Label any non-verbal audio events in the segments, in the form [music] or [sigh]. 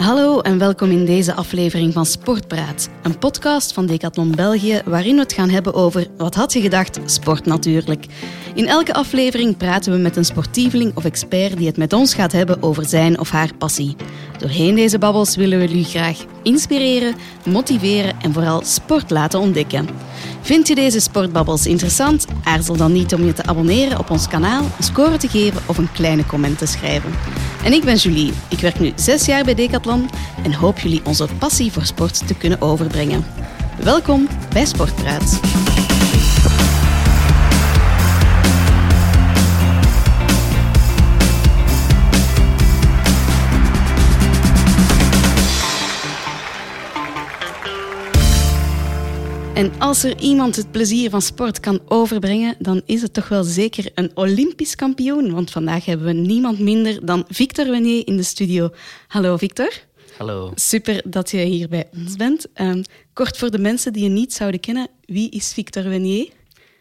Hallo en welkom in deze aflevering van Sportpraat, een podcast van Decathlon België waarin we het gaan hebben over wat had je gedacht? Sport natuurlijk. In elke aflevering praten we met een sportieveling of expert die het met ons gaat hebben over zijn of haar passie. Doorheen deze babbels willen we jullie graag inspireren, motiveren en vooral sport laten ontdekken. Vind je deze sportbabbels interessant? Aarzel dan niet om je te abonneren op ons kanaal, een score te geven of een kleine comment te schrijven. En ik ben Julie. Ik werk nu zes jaar bij Decathlon en hoop jullie onze passie voor sport te kunnen overbrengen. Welkom bij Sportpraat. En als er iemand het plezier van sport kan overbrengen, dan is het toch wel zeker een Olympisch kampioen. Want vandaag hebben we niemand minder dan Victor Wenier in de studio. Hallo Victor. Hallo. Super dat je hier bij ons bent. Um, kort voor de mensen die je niet zouden kennen, wie is Victor Wenier?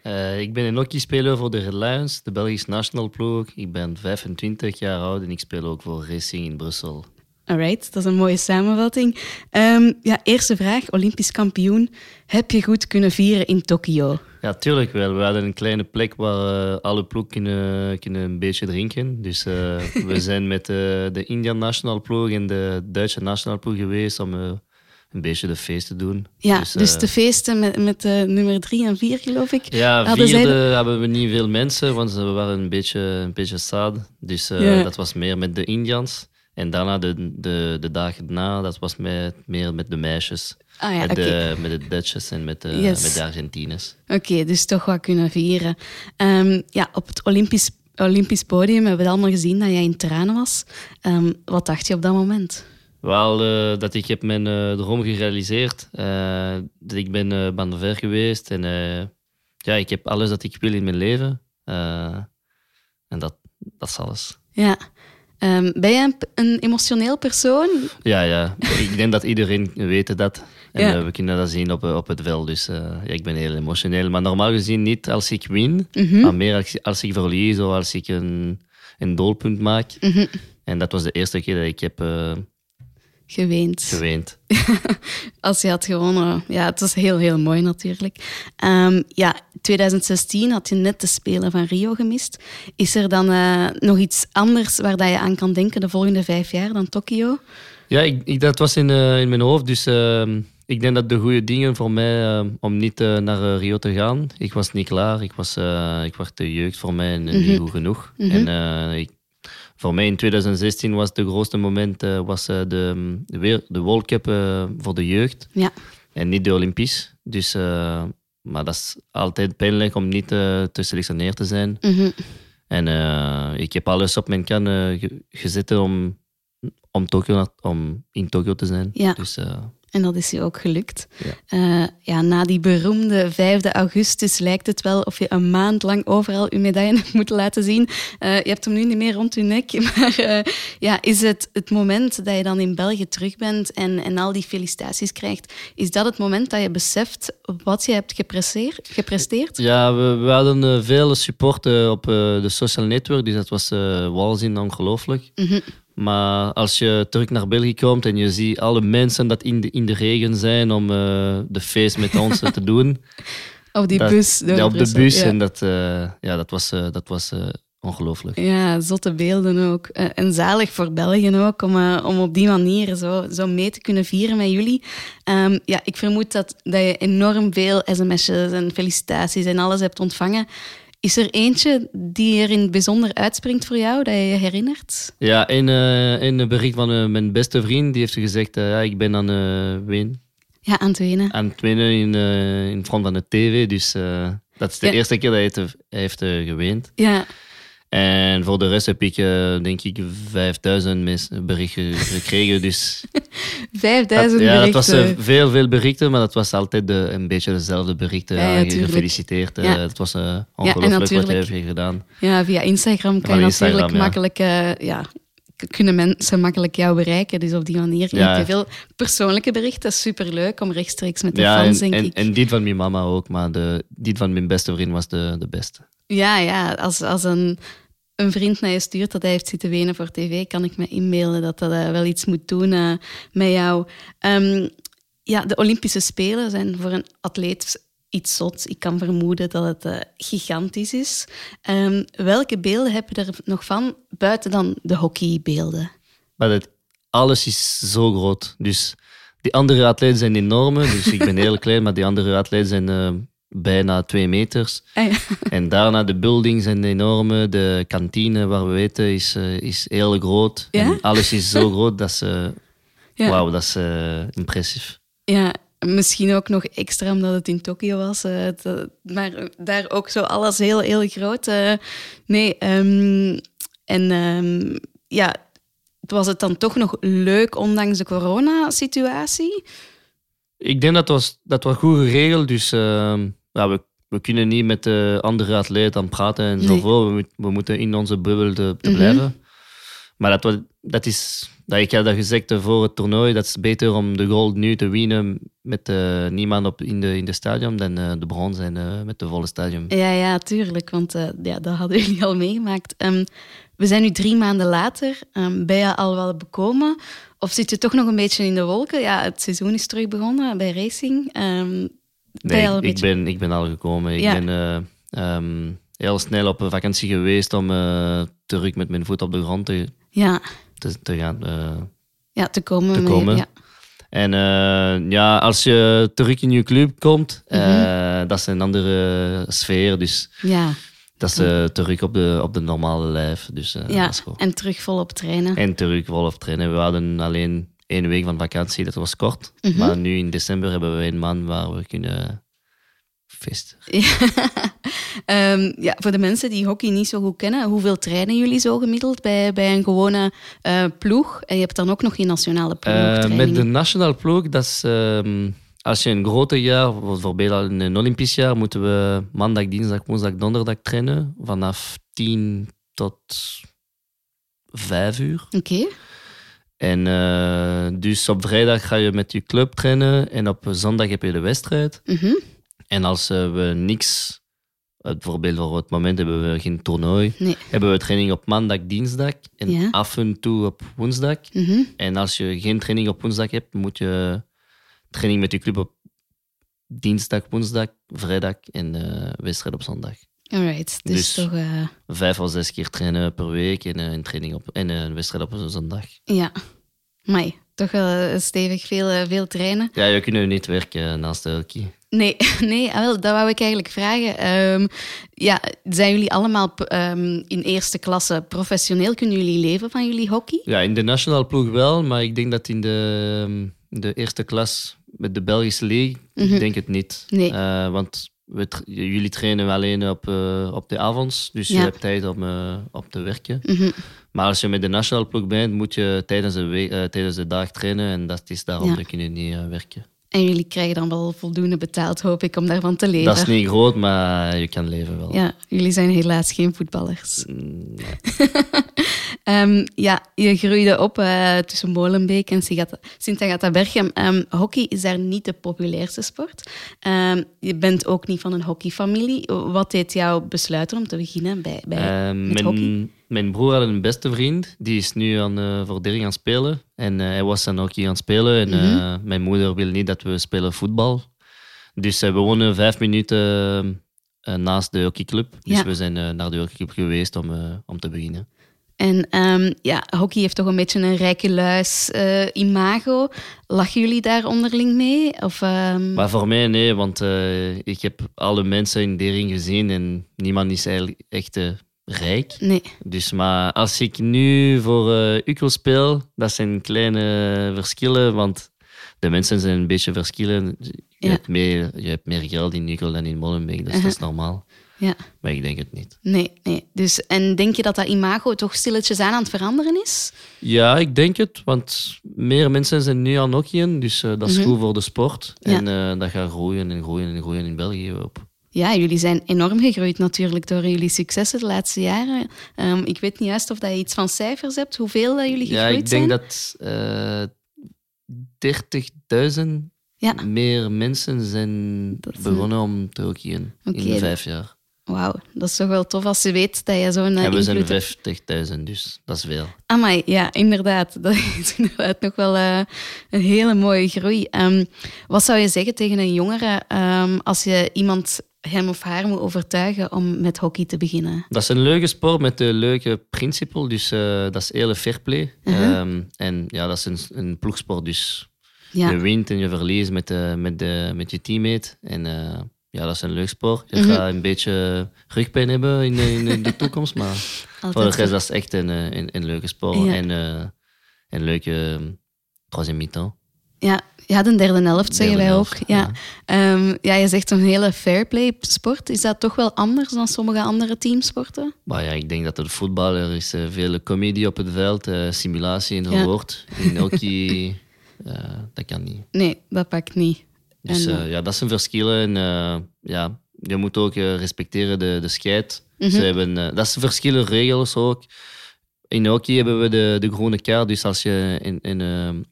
Uh, ik ben een hockeyspeler voor de Red Lions, de Belgische national ploeg. Ik ben 25 jaar oud en ik speel ook voor Racing in Brussel. Alright, dat is een mooie samenvatting. Um, ja, eerste vraag, Olympisch kampioen. Heb je goed kunnen vieren in Tokio? Ja, tuurlijk wel. We hadden een kleine plek waar uh, alle ploeg kunnen, kunnen een beetje drinken. Dus uh, [laughs] we zijn met uh, de Indian National Ploeg en de Duitse National Ploeg geweest om een beetje de feest te doen. Ja, dus, dus de feesten met, met nummer drie en vier, geloof ik. Ja, vierde zij... hebben we niet veel mensen, want we waren een beetje, een beetje sad. Dus ja. dat was meer met de Indians. En daarna, de, de, de dagen na, dat was met, meer met de meisjes. Ah, ja, met, okay. de, met de Dutches en met de, yes. met de Argentines. Oké, okay, dus toch wat kunnen vieren. Um, ja, op het Olympisch, Olympisch podium hebben we allemaal gezien dat jij in tranen was. Um, wat dacht je op dat moment? Wel, uh, dat ik heb mijn uh, droom gerealiseerd. Uh, dat ik ben uh, ver geweest. En ja, ik heb alles dat ik wil in mijn leven. en dat, dat is alles. Ja. Um, ben jij een, een, emotioneel persoon? Ja, ja. ik denk dat iedereen weet dat. En ja. uh, we kunnen dat zien op, op het veld. Dus uh, ja, ik ben heel emotioneel. Maar normaal gezien niet als ik win, mm -hmm. maar meer als, als, ik verlies of als ik een, een doelpunt maak. Mm -hmm. En dat was de eerste keer dat ik heb... Uh, geweend. Geweend. [laughs] Als je had gewonnen. Ja, het was heel, heel mooi natuurlijk. Um, ja, 2016 had je net de Spelen van Rio gemist. Is er dan uh, nog iets anders waar dat je aan kan denken de volgende vijf jaar dan Tokio? Ja, ik, ik, dat was in, uh, in mijn hoofd. Dus uh, ik denk dat de goede dingen voor mij om niet naar Rio te gaan. Ik was niet klaar. Ik was, ik was te jeugd voor mij en mm -hmm. niet goed genoeg. Mm -hmm. En ik, voor mij in 2016 was het grootste moment uh, was, uh, de, de, de World Cup uh, voor de jeugd. Ja. En niet de Olympisch. Dus, maar dat is altijd pijnlijk om niet te selectioneerd te zijn. Mm -hmm. En ik heb alles op mijn kan gezet om, om, Tokyo, om in Tokio te zijn. Ja. Dus, en dat is je ook gelukt. Ja. Uh, ja, na die beroemde 5 augustus lijkt het wel of je een maand lang overal je medaille [laughs] hebt moeten laten zien. Uh, je hebt hem nu niet meer rond je nek. [laughs] Maar uh, ja, is het het moment dat je dan in België terug bent en, en al die felicitaties krijgt, is dat het moment dat je beseft wat je hebt gepresteerd? Ja, we, we hadden veel support op de social network, dus dat was waanzin ongelooflijk. Mm -hmm. Maar als je terug naar België komt en je ziet alle mensen dat in de, in de regen zijn om uh, de feest met ons te doen. [laughs] Op die dat, bus. Ja, op de bus. Ja. En dat, uh, ja, dat was, uh, dat was ongelooflijk. Ja, zotte beelden ook. en zalig voor België ook, om, om op die manier zo, zo mee te kunnen vieren met jullie. Um, ja, ik vermoed dat, dat je enorm veel sms'jes en felicitaties en alles hebt ontvangen. Is er eentje die er in het bijzonder uitspringt voor jou, dat je je herinnert? Ja, een, uh, een bericht van uh, mijn beste vriend. Die heeft gezegd, uh, ja, ik ben aan uh, ween. Ja, aan het wenen. Aan het wenen in, in front van de tv. Dus dat is de ja. eerste keer dat hij, hij heeft geweend. Ja. En voor de rest heb ik, uh, denk ik, 5000 berichten gekregen. Dus [laughs] 5000 ja, berichten? dat was uh, veel, veel berichten, maar dat was altijd de, een beetje dezelfde berichten. Ja, ja, gefeliciteerd. Ja. het was uh, ongelooflijk wat je hebt gedaan. Ja, via Instagram kan je natuurlijk makkelijk... ja, kunnen mensen makkelijk jou bereiken. Dus op die manier ja. heb je veel persoonlijke berichten. Superleuk om rechtstreeks met de ja, fans, en, denk en, ik. En die van mijn mama ook, maar de, die van mijn beste vriend was de, de beste. Ja, ja als, als een een vriend je stuurt dat hij heeft zitten wenen voor tv, kan ik me inbeelden dat dat wel iets moet doen met jou. Ehm, ja, de Olympische Spelen zijn voor een atleet iets zot. Ik kan vermoeden dat het uh, gigantisch is. Um, welke beelden heb je er nog van, buiten dan de hockeybeelden? Alles is zo groot. Dus die andere atleten zijn enorme. Dus ik ben heel [laughs] klein, maar die andere atleten zijn uh, bijna twee meters. Ah, [laughs] en daarna de buildings zijn enorme. De kantine, waar we weten, is, uh, is heel groot. Ja? En alles is zo [laughs] groot dat ze... Ja. Wauw, dat is impressief. Ja, Misschien ook nog extra omdat het in Tokio was. Uh, maar daar ook zo alles heel, heel groot. Uh, nee, um, en um, ja, was het dan toch nog leuk ondanks de coronasituatie? Ik denk dat was, dat was goed geregeld. Dus uh, ja, we, we kunnen niet met de andere atleten praten en zo. We, we, moeten in onze bubbel te, te mhm. blijven. Maar dat, dat is, dat ik had dat gezegd voor het toernooi, dat is beter om de gold nu te winnen met uh, niemand op in de, in de stadion dan uh, de bronzen en uh, met de volle stadion. Ja, ja, tuurlijk, want ja, dat hadden jullie al meegemaakt. Um, we zijn nu drie maanden later. Um, ben je al wel bekomen? Of zit je toch nog een beetje in de wolken? Ja, het seizoen is terug begonnen bij racing. Um, nee, ik, beetje... ben, ik ben al gekomen. Ik ben heel snel op een vakantie geweest om terug met mijn voet op de grond te ja. te, te gaan. Uh, ja, te komen. Te komen. ja. En ja, als je terug in je club komt, mm -hmm. dat is een andere sfeer. Dus ja. dat is uh, terug op de, op de normale lijf. Dus, ja, en terug volop trainen. En terug volop trainen. We hadden alleen één week van vakantie, dat was kort. Mm -hmm. Maar nu in december hebben we een maand waar we kunnen feesten. [laughs] um, ja, voor de mensen die hockey niet zo goed kennen, hoeveel trainen jullie zo gemiddeld bij, bij een gewone uh, ploeg? En je hebt dan ook nog je nationale ploeg. Uh, met de nationale ploeg, dat is, um, als je een grote jaar, bijvoorbeeld een Olympisch jaar, moeten we maandag, dinsdag, woensdag, donderdag trainen. Vanaf 10 tot 5 uur. Oké. En uh, dus op vrijdag ga je met je club trainen en op zondag heb je de wedstrijd. Mm -hmm. En als uh, we niks Bijvoorbeeld voor het moment hebben we geen toernooi. Nee. Hebben we training op maandag, dinsdag en af en toe op woensdag. Mhm. En als je geen training op woensdag hebt, moet je training met je club op dinsdag, woensdag, vrijdag en uh, wedstrijd op zondag. Alright, dus, dus toch... Uh... Vijf of zes keer trainen per week en uh, een, training op, en een wedstrijd op een zondag. Ja, maar toch wel stevig veel, veel trainen. Ja, je kunt niet werken naast de hockey. Nee, [laughs] nee ah, wel, dat wou ik eigenlijk vragen. Um, ja, zijn jullie allemaal um, in eerste klasse professioneel? Kunnen jullie leven van jullie hockey? Ja, in de nationale ploeg wel, maar ik denk dat in de, ehm, de eerste klas met de Belgische league, mm -hmm. ik denk het niet. Nee. Want we jullie trainen alleen op, uh, op de avonds, dus ja. je hebt tijd om uh, op te werken. Mm -hmm. Maar als je met de nationale ploeg bent, moet je tijdens de, tijdens de dag trainen en dat is daarom ja. dat je niet werken. En jullie krijgen dan wel voldoende betaald, hoop ik, om daarvan te leven. Dat is niet groot, maar je kan leven wel. Ja, jullie zijn helaas geen voetballers. Mm, [laughs] um, ja, je groeide op uh, tussen Molenbeek en Sint-Agatha-Berchem. Um, hockey is daar niet de populairste sport. Um, je bent ook niet van een hockeyfamilie. Wat deed jou besluiten om te beginnen bij, bij met mijn, hockey? Mijn broer had een beste vriend. Die is nu aan, uh, voor Dering aan spelen. En hij was dan ook hier aan spelen. En mm -hmm. mijn moeder wil niet dat we spelen voetbal. Dus we wonen vijf minuten naast de hockeyclub. Dus ja. we zijn naar de hockeyclub geweest om, om te beginnen. En um, ja, hockey heeft toch een beetje een rijke luis uh, imago. Lachen jullie daar onderling mee? Of, um... Maar voor mij nee, want uh, ik heb alle mensen in Dering gezien en niemand is eigenlijk echt uh, rijk. Nee. Dus, maar als ik nu voor Ukkel speel, dat zijn kleine verschillen, want de mensen zijn een beetje verschillen. Je, ja. hebt, meer, je hebt meer geld in Ukkel dan in Molenbeek, dus dat is normaal. Ja. Maar ik denk het niet. Nee, nee. Dus, en denk je dat dat imago toch stilletjes aan aan het veranderen is? Ja, ik denk het. Want meer mensen zijn nu aan hockeyen. Dus uh, dat is mm -hmm. goed voor de sport. Ja. En uh, dat gaat groeien en groeien en groeien in België op. Ja, jullie zijn enorm gegroeid natuurlijk door jullie successen de laatste jaren. Um, ik weet niet juist of dat je iets van cijfers hebt, hoeveel uh, jullie gegroeid zijn. Ja, ik denk dat 30.000 ja. meer mensen zijn begonnen om te hockeyen okay. in vijf jaar. Wauw, dat is toch wel tof als je weet dat je zo'n... En we zijn invloed... 50.000, dus dat is veel. Amai, ja, inderdaad. [laughs] Dat is inderdaad nog wel uh, een hele mooie groei. Um, wat zou je zeggen tegen een jongere um, als je iemand hem of haar moet overtuigen om met hockey te beginnen? Dat is een leuke sport met een leuke principe. Dus uh, dat is hele fair play. Uh -huh. um, en ja, dat is een, een ploegsport. Dus ja. je wint en je verliest met, de, met, de, met je teammate. En ja, dat is een leuk sport. Je mm -hmm. gaat een beetje rugpijn hebben in de, in de [laughs] toekomst. Maar voor de rest dat is echt een, een, een leuke sport. Ja. En een leuke troisième mi-temps. Ja, ja, de derde helft zeggen wij ook. Ja. Ja. Um, ja, je zegt een hele fair play sport. Is dat toch wel anders dan sommige andere teamsporten? Maar ja, ik denk dat het voetbal, er is uh, veel comedie op het veld, uh, simulatie in het ja. woord. In hockey, uh, dat kan niet. Nee, dat pakt niet. Dus en, ja, dat zijn verschillen. En ja, je moet ook respecteren de, de scheid. Mm -hmm. Ze hebben, dat zijn verschillende regels ook. In hockey hebben we de, de groene kaart, dus als je in, in,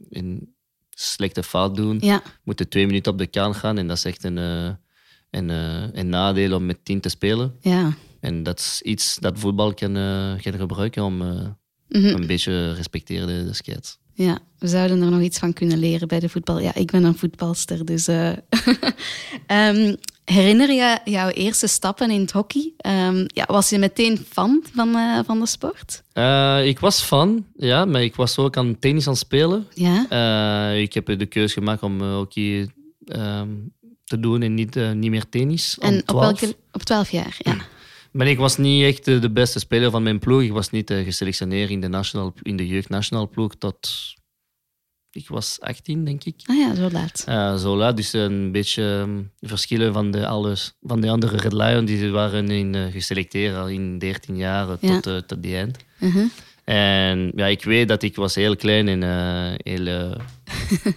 in slechte fout doen, ja. moeten twee minuten op de kaan gaan. En dat is echt een, een, een nadeel om met tien te spelen. Ja. En dat is iets dat voetbal kan, kan gebruiken om mm -hmm. een beetje respecteren de, de skate. Ja, we zouden er nog iets van kunnen leren bij de voetbal. Ja, ik ben een voetbalster, dus... um, [laughs] herinner je jouw eerste stappen in het hockey? Um, ja, was je meteen fan van, uh, van de sport? Uh, ik was fan, ja, maar ik was ook aan tennis aan het spelen. Ja? Ik heb de keuze gemaakt om hockey um, te doen en niet, niet meer tennis. En op, welke, op 12 jaar, ja. Maar ik was niet echt de beste speler van mijn ploeg. Ik was niet geselectioneerd in de, national, in de jeugd nationaal ploeg tot ik was 18, denk ik. Ah ja, zo laat. Zo laat, dus een beetje um, verschillen van de, alles, van de andere Red Lion. Die waren in, uh, geselecteerd al in 13 jaar tot, ja. tot die eind. Uh -huh. En ja, ik weet dat ik was heel klein en heel...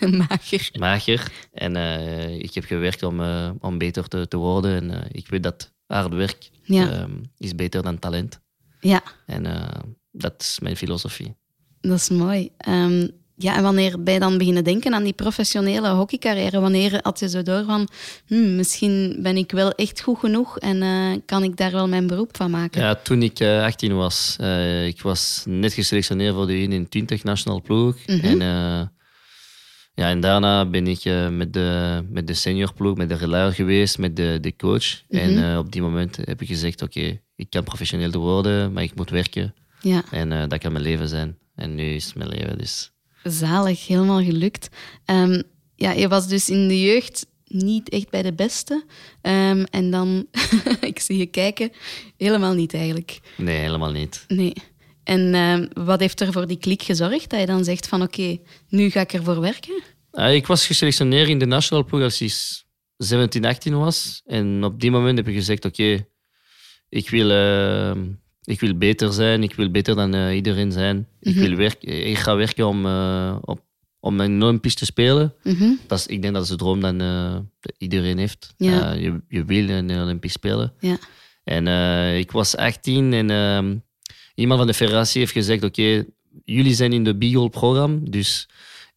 [laughs] mager. Mager. En ik heb gewerkt om, om beter te, te worden. En ik weet dat hard werk ja. um, is beter dan talent. Ja. En dat is mijn filosofie. Dat is mooi. Um, ja, en wanneer ben je dan beginnen denken aan die professionele hockeycarrière? Wanneer had je zo door van, hmm, misschien ben ik wel echt goed genoeg en uh, kan ik daar wel mijn beroep van maken? Ja, toen ik uh, 18 was, uh, ik was net geselectioneerd voor de 21 national ploeg. Mm -hmm. En, ja, en daarna ben ik met, de, met de senior ploeg, met de relayer geweest, met de, de coach. Mm -hmm. En op die moment heb ik gezegd, oké, okay, ik kan professioneel worden, maar ik moet werken. Ja. En dat kan mijn leven zijn. En nu is het mijn leven, dus... Zalig, helemaal gelukt. Um, ja, je was dus in de jeugd niet echt bij de beste. Um, en dan, [laughs] ik zie je kijken, helemaal niet eigenlijk. Nee, helemaal niet. Nee. En um, wat heeft er voor die klik gezorgd? Dat je dan zegt van oké, okay, nu ga ik ervoor werken? Uh, ik was geselectioneerd in de national ploeg als ik 17, 18 was. En op die moment heb ik gezegd oké, okay, ik wil... Uh, ik wil beter zijn, ik wil beter dan uh, iedereen zijn. Mm -hmm. ik, wil werken, ik ga werken om, op, om een Olympisch te spelen. Mm -hmm. dat is, ik denk dat is de droom dat uh, iedereen heeft. Ja. je, je wil een Olympisch spelen. Ja. En ik was 18 en ehm, iemand van de federatie heeft gezegd: Oké, okay, jullie zijn in de B-Goal-programma. Dus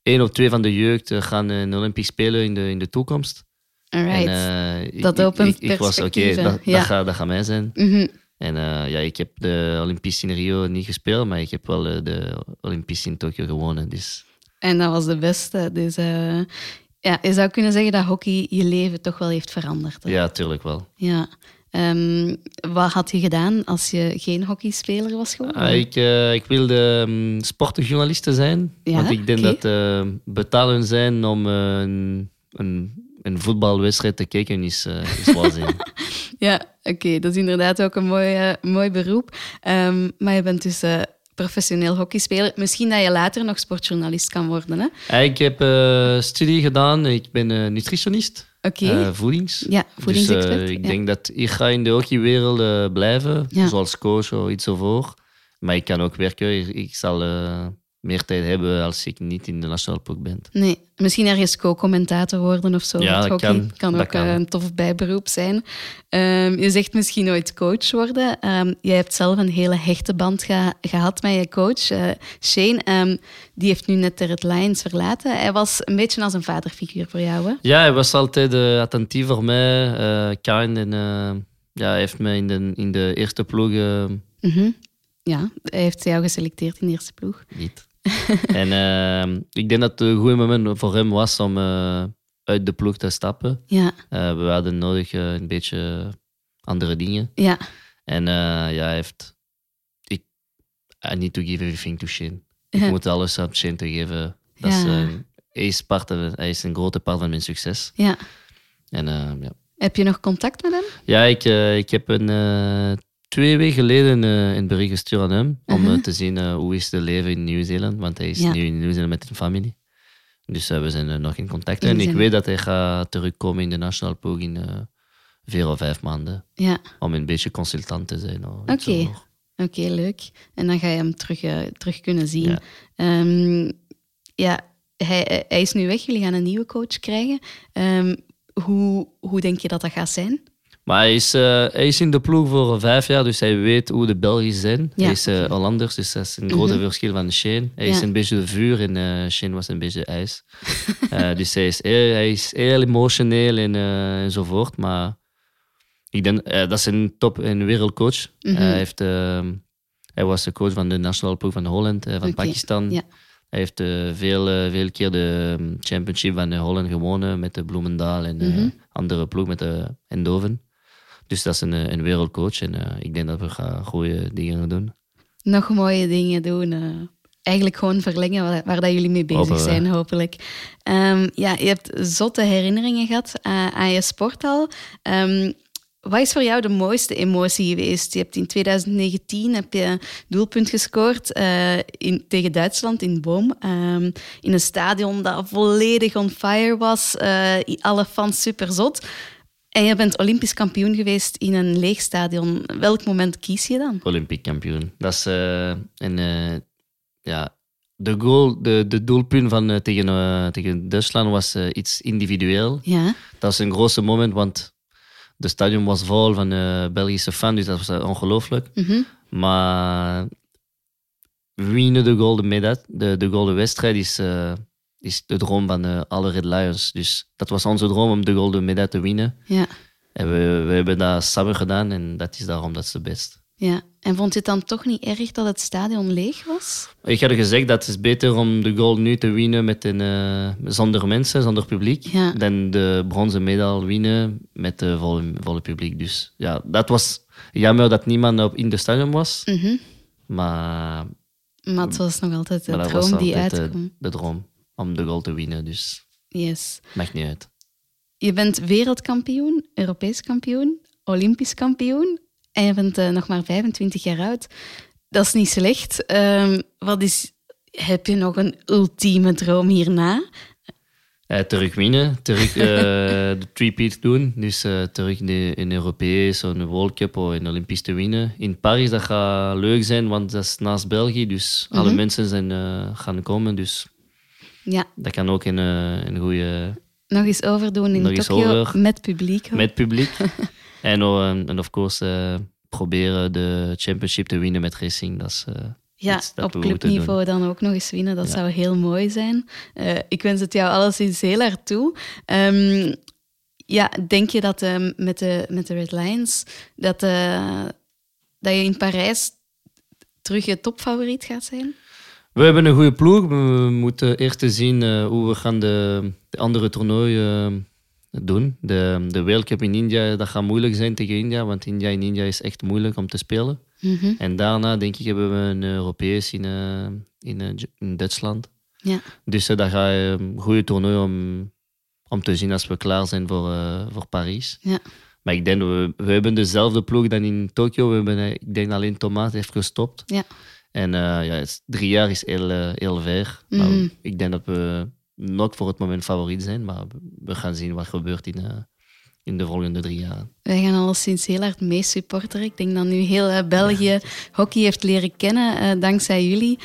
één of twee van de jeugd gaan een Olympisch spelen in de, in de toekomst. Alright. En, dat opent ik, ik, ik was oké, okay, dat, ja. dat, gaat, dat gaat mij zijn. Mm -hmm. En uh, ja, ik heb de Olympische in Rio niet gespeeld, maar ik heb wel uh, de Olympische in Tokio gewonnen. Dus. En dat was de beste. Dus ja, je zou kunnen zeggen dat hockey je leven toch wel heeft veranderd. Hè? Ja, tuurlijk wel. Ja. Um, wat had je gedaan als je geen hockeyspeler was geworden? Ah, ik, ik wilde um, sportjournalist zijn. Ja, want ik denk okay. dat betalen zijn om een, een een voetbalwedstrijd te kijken is, is waanzin. [laughs] ja, oké. Okay. Dat is inderdaad ook een mooi, mooi beroep. Um, maar je bent dus professioneel hockeyspeler. Misschien dat je later nog sportjournalist kan worden, hè? Ik heb studie gedaan. Ik ben nutritionist. Oké. Okay. voedings. Ja, voedingsexpert. Dus, ik ja. denk dat ik ga in de hockeywereld blijven. Ja. Zoals coach of iets ervoor. Maar ik kan ook werken. Ik, ik zal meer tijd hebben als ik niet in de nationale ploeg ben. Nee, misschien ergens co-commentator worden of zo. Ja, dat hockey. kan. kan dat ook kan. een tof bijberoep zijn. Um, je zegt misschien ooit coach worden. Um, jij hebt zelf een hele hechte band ge gehad met je coach, uh, Shane. Um, die heeft nu net de Red Lions verlaten. Hij was een beetje als een vaderfiguur voor jou, hè? Ja, hij was altijd uh, attentief voor mij, uh, kind en ja, hij heeft me in de, in de eerste ploeg Mhm. Ja, hij heeft jou geselecteerd in de eerste ploeg. niet. [laughs] en eh, ik denk dat het een goed moment voor hem was om eh, uit de ploeg te stappen. Ja, Eh, we hadden nodig eh, een beetje andere dingen. ja, En ja, hij heeft... Ik, I need to give everything to Shane. Ik Ja. moet alles aan Shane te geven. Dat is, Ja. eh, hij, is part of- hij is een grote part van mijn succes. ja. En eh, ja. Heb je nog contact met hem? Ja, ik, ik heb een, twee weken geleden eh, een bericht gestuurd aan hem om Mhm. eh, te zien eh, hoe is de leven in Nieuw-Zeeland, want hij is Ja. nu in Nieuw-Zeeland met zijn familie. Dus we zijn nog in contact. In En ik weet dat hij gaat terugkomen in de nationale ploeg in vier of vijf maanden, Ja, om een beetje consultant te zijn. Oké. oké, leuk. En dan ga je hem terug, terug kunnen zien. Ja. Ehm, ja, hij, hij is nu weg. Jullie gaan een nieuwe coach krijgen. Ehm, hoe, hoe denk je dat dat gaat zijn? Maar hij is, eh, hij is in de ploeg voor vijf jaar, dus hij weet hoe de Belgen zijn. Ja, Hij is oké. Hollanders, dus dat is een grote Mhm. verschil van Shane. Hij Ja. is een beetje de vuur en eh, Shane was een beetje ijs. [laughs] Dus hij is, heel, hij is heel emotioneel en, enzovoort. Maar ik denk, dat is een top- en wereldcoach. Mhm. hij, heeft, eh, hij was de coach van de nationale ploeg van Holland, van Pakistan. ja. Hij heeft veel, veel keer de um, championship van Holland gewonnen met de Bloemendaal en Mhm. andere ploeg met de Eindhoven. Dus dat is een, eh, een wereldcoach en eh, ik denk dat we gaan goede dingen gaan doen. Nog mooie dingen doen. eh, eigenlijk gewoon verlengen waar, waar dat jullie mee bezig Hopen we. zijn, hopelijk. Ehm, ja, je hebt zotte herinneringen gehad eh, aan je sporthal. Ehm, wat is voor jou de mooiste emotie geweest? Je hebt in 2019 heb je doelpunt gescoord in, tegen Duitsland in Boom. ehm, in een stadion dat volledig on fire was. alle fans super zot. En je bent Olympisch kampioen geweest in een leeg stadion. Welk moment kies je dan? Olympisch kampioen. Dat is eh, een, eh, ja, de, goal, de, de doelpunt van, eh, tegen, tegen Duitsland was iets individueel. Ja. Dat was een grootste moment, want de stadion was vol van Belgische fans, dus dat was ongelooflijk. Mhm. Maar winnen de golden medal, de, de golden wedstrijd, is, is de droom van eh, alle Red Lions. Dus dat was onze droom om de golden medal te winnen. Ja. En we, we hebben dat samen gedaan en dat is daarom dat de best. Ja, en vond je het dan toch niet erg dat het stadion leeg was? Ik had gezegd dat het is beter om de gold nu te winnen met een, eh, zonder mensen, zonder publiek, Ja. dan de bronzen medal winnen met de volle, volle publiek. Dus ja, dat was jammer dat niemand op in de stadion was, Mhm. maar, Maar het was nog altijd de droom die uitkwam. de droom om de gold te winnen. Dus Yes. maakt niet uit. Je bent wereldkampioen, Europees kampioen, Olympisch kampioen en je bent eh, nog maar 25 jaar oud. Dat is niet slecht. Ehm, wat is, heb je nog een ultieme droom hierna? Eh, terug winnen, terug eh, [laughs] de three-peat doen. Dus terug in de, in Europees, of een World Cup of een Olympisch te winnen. In Parijs, dat gaat leuk zijn, want dat is naast België. Dus alle Mhm. mensen zijn, gaan komen. Dus Ja, dat kan ook een, eh, een goede... nog eens overdoen in Tokio met publiek. hoor. Met publiek. [laughs] en, oh, en, en of course, eh, proberen de championship te winnen met racing. Dat is... eh, Ja, op clubniveau dan ook nog eens winnen. Dat Ja. zou heel mooi zijn. Eh, ik wens het jou alleszins heel hard toe. Ehm, ja, denk je dat eh, met, de, met de Red Lions dat, eh, dat je in Parijs terug je topfavoriet gaat zijn? We hebben een goede ploeg. We moeten eerst zien eh, hoe we gaan de, de andere toernooien eh, doen. De, de World Cup in India, dat gaat moeilijk zijn tegen India, want India in India is echt moeilijk om te spelen. Mhm. En daarna, denk ik, hebben we een Europees in, eh, in, in Duitsland. Ja. Dus eh, dat gaat een goede toernooi om, om te zien als we klaar zijn voor, eh, voor Parijs. Ja. Maar ik denk, we, we hebben dezelfde ploeg dan in Tokio. We hebben, ik denk alleen Tomaat heeft gestopt. Ja. En eh, ja, het drie jaar is heel, eh, heel ver. Maar Mhm. ik denk dat we nog voor het moment favoriet zijn. Maar we gaan zien wat gebeurt in, eh, in de volgende drie jaar. Wij gaan alleszins heel hard mee supporteren. Ik denk dat nu heel België hockey heeft leren kennen, dankzij jullie.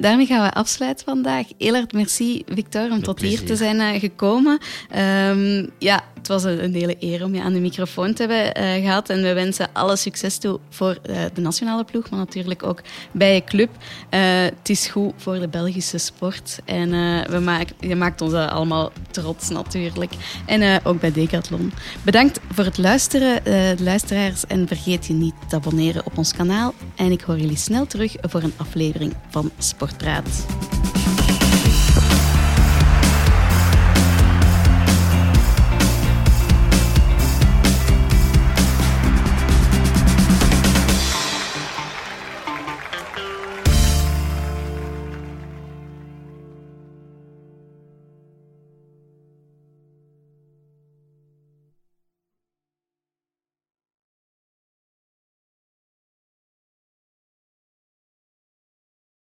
Daarmee gaan we afsluiten vandaag. Heel hard merci, Victor, om tot hier te zijn gekomen. Ehm, ja, het was een, hele eer om je aan de microfoon te hebben uh, gehad. En we wensen alle succes toe voor uh, de nationale ploeg, maar natuurlijk ook bij je club. Uh, het is goed voor de Belgische sport. En we maak, je maakt ons allemaal trots natuurlijk. En ook bij Decathlon. Bedankt voor het luisteren, luisteraars. En vergeet je niet te abonneren op ons kanaal. En ik hoor jullie snel terug voor een aflevering van Sportpraat.